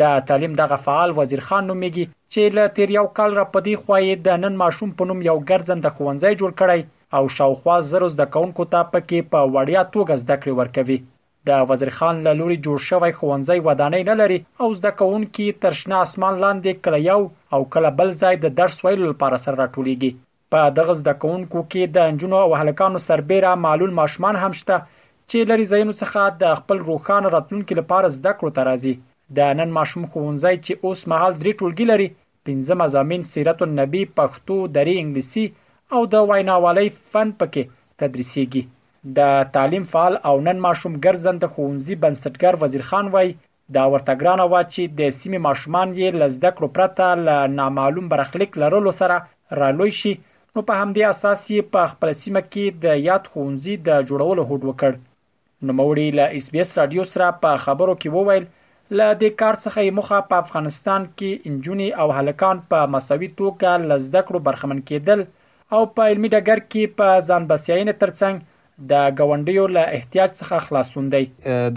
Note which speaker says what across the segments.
Speaker 1: د تعلیم دغه فعال وزیرخان نومېږي چې له تېر یو کال را په دې خوا یې د نن ماشوم په نوم یو ګرځنده ښوونځی جوړ کړی او شاوخوا زرو زده کوونکو ته په کې په وړیا توګه زده کړې ورکوي. د وزیرخان له لوري جوړ شوی ښوونځی ودانۍ نه لري او زده کوونکي یې تر شنه اسمان لاندې کله یو او کله بل ځای د درس ویلو لپاره سره راټولېږي. په دغه زده کوونکو کې د نجونو او هلکانو سربېره معلول ماشومان هم شته چې لرې ځایونو څخه د خپل روښانه راتلونکي لپاره زده کړو ته راځي. د نن ماشوم ښوونځی چې اوس مهال درې ټولګي لري، پنځه مضامین سیرت النبي، پښتو، دري، انګلیسي او د ویناوالۍ فن په کې تدریسېږي. د تعلیم فعال او نن ماشوم ګرځنده ښوونځي بنسټګر وزیرخان وايي، دا ورته ګرانه وه چې د سیمې ماشومان یې له زده کړو پرته له نامعلوم برخلیک لرلو سره را لوی شي، نو په همدې اساس یې په خپله سیمه کې د یاد ښوونځي د جوړولو هوډ وکړ. نوموړي له ایس بي ایس راډیو سره په خبرو کې وویل، له دې کار څخه یې موخه په افغانستان کې نجونې او هلکان په مساوي توګه له زده کړو برخمن کېدل او په علمي ډګر کې په ځان بسیاینې ترڅنګ د ګاونډیو له احتیاج څخه خلاصون دی.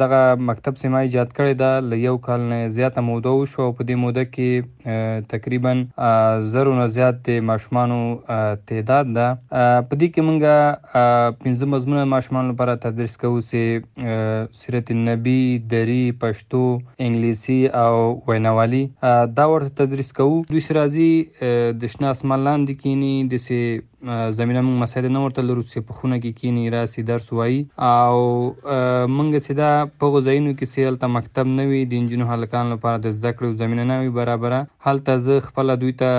Speaker 2: دغه مکتب چې ما ایجاد کړی ده له یو کال نه زیاته موده وشوه او په دې موده کې تقریبا زرو نه زیات د ماشومانو تعداد ده. په دې کې موږ پنځه مضمونه د ماشومانو لپاره تدریس کوو چې سیرت نبي، دري، پښتو، انګلیسي او ویناوالي دا ورته تدریس کوو. دوی چې راځي د شنه اسمان لاندې کیني، د چې زمینه موږ مسایل نه ورته لرو چې په خونه کې کینی راسي درس وایي او موږ چې دا په هغو ځایونو کې چې هلته مکتب نه وي د انجونو هلکانو لپاره د زده کړې او زمینه نه وي برابره هلته زه خپله دوی ته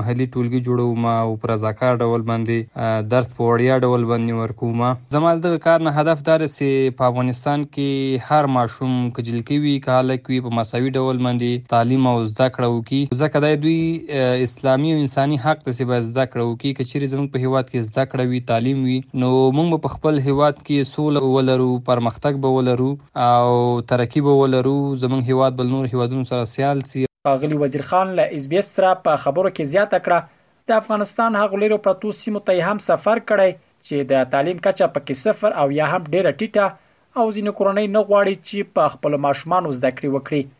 Speaker 2: محلي ټولګي جوړوم او په رضاکار ډول باندې درس په وړیا ډول باندې ورکوم زما د دغه کار نه هدف دا دی چې په افغانستان کې هر ماشوم که جلکۍ وي که هلک وي په مساوي ډول باندې تعلیم او زده کړه وکړي ځکه دا دوی اسلامي او انساني حق ده چې باید زده کړه وکړي، که چېرې زموږ په هېواد کې زده کړه وي، تعلیم وي، نو موږ به په خپل هېواد کې سوله ولرو، پرمختګ به ولرو او ترقي به ولرو، زموږ هېواد به له نورو هېوادونو سره سیال
Speaker 1: شي. ښاغلي وزیرخان له ایس بي ایس سره په خبرو کې زیاته کړه، د افغانستان هغو لیرو پرتو سیمو ته یې هم سفر کړی چې د تعلیم کچه په کې صفر او یا هم ډېره ټیټه او ځینې کورنۍ نه غواړي چې په خپلو ماشومانو زده کړې وکړي،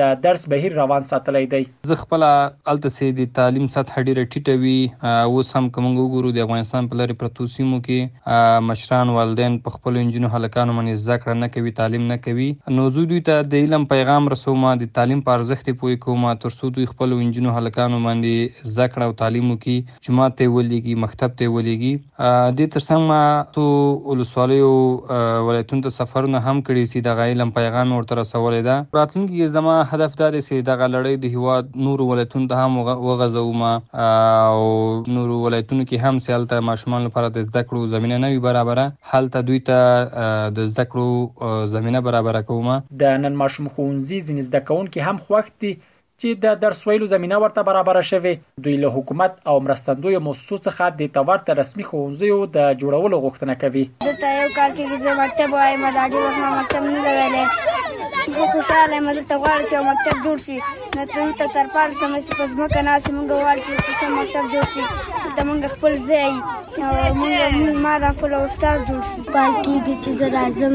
Speaker 1: د درس بهیر روان ساتلی دی.
Speaker 2: زه خپله هلته سې د تعلیم سطحه ډیره ټیټه وي اوس هم که موږ وګورو د افغانستان په لرې پرتو سیمو کې مشران والدین په خپلو انجونو هلکانو باندې زده کړه نه کوي تعلیم نه کوي نو زه دوی ته د علم پیغام رسوم د تعلیم په ارزښت یې پوه کوم تر څو دوی خپلو انجونو هلکانو باندې زده کړه او تعلیم وکړي جومات ته یې ولیږي مکتب ته یې ولیږي. دې ترڅنګ ما څو ولسوالیو ولایتونو ته سفرونه هم کړي سي دغه علم پیغام مې ورته رسولی ده راتلونکي کې زما هدف دا دی سي دغه لړۍ د هیواد نورو ولایتونو ته هم وغځوم او نورو ولایتونو کې هم سي هلته ماشومانو لپاره د زده کړو زمینه نه وي برابره هلته دوی ته د زده کړو زمینه برابره کوم.
Speaker 1: د نن ماشوم ښوونځي ځینې زده کوونکي هم خوښ دي چې د درس ویلو زمینه ورته برابره شوې، دوی له حکومت او مرستندویو موسسو څخه دې ته ورته رسمي ښوونځیو د جوړولو غوښتنه کوي.
Speaker 3: دلته یو کال کېږي زه مکتب وایم، دا ډېر وخت ما مکتب نه دی ویلی، خو خوشحاله یم، دلته غواړم چې یو مکتب جوړ شي، نه دلته ترپال شم، هسې په ځمکه ناست یم، موږ غواړو چې یو کوچنی مکتب جوړ شي، دلته موږ خپل ځای او موږ ماران خپل استاد جوړ شي.
Speaker 4: کال کېږي چې زه راځم.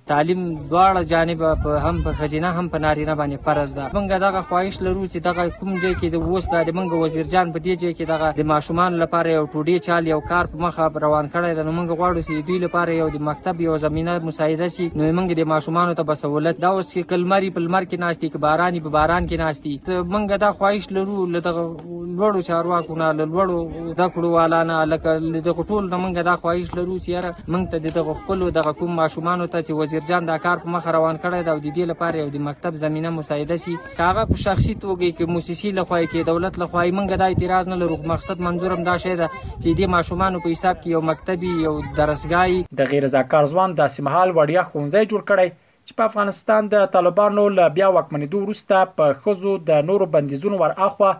Speaker 5: تعلیم دواړه جانب په هم په خجینه هم په نارینه باندې فرض ده موږ دغه خواهش لرو چې دغه کوم ځای کې د اوس د موږ وزیر جان په دې ځای کې دغه د ماشومان لپاره یو ټوډي چال یو کار په مخه روان کړی دی نو موږ غواړو چې دوی لپاره یو د مکتب یو زمينه مساعده شي نو موږ د ماشومان ته به سہولت دا اوس چې کلمري په لمر کې ناشتي کې باران په باران کې ناشتي موږ دا خواهش لرو لدغه لوړو چارواکو نه له لوړو زده کړو والا نه لکه دغه ټول نه موږ دا خواهش لرو چې یاره موږ ته د دغه خپلو دغه کوم ماشومانو ته چې وزیر جان دا کار په مخ روان کړی دا او د دې لپاره یو د مکتب زمینه مساعده شي که هغه په شخصي توګه کې موسسي لخوا کې دولت لخوا موږ دا اعتراض نه لرو مقصد منظور هم دا شی ده چې د ماشومانو په حساب کې یو مکتبي یو درسګای
Speaker 1: د غیر رضاکار ځوان داسې مهال وړیا ښوونځی جوړ کړی چې په افغانستان د طالبانو له بیا واکمنېدو وروسته په ښځو د نورو بندیزونو ور اخوا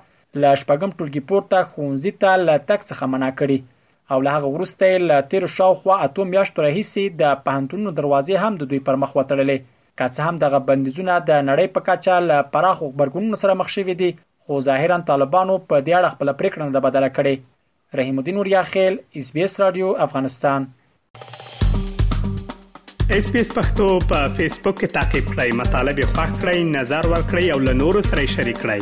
Speaker 1: له شپږم ټولګي پورته ښوونځي ته له تګ څخه منع کړي او له هغه وروسته یې له تېرو شاوخوا اتو میاشتو راهیسې د پوهنتونونو دروازې هم د دوی پر مخ وتړلې که څه هم دغه بندیزونه د نړۍ په کچه له پراخو غبرګونونو سره مخ شوي دي خو ظاهرا طالبانو په دې اړه خپله پریکړه نه ده بدله کړې رحیم الدین وریاخیل اس بي اس رادیو افغانستان
Speaker 6: اس بي اس پختو په فیسبوک کې تا کې پلی مطلب یو فاک کړئ نظر ور کړئ او له نورو سره شریک کړئ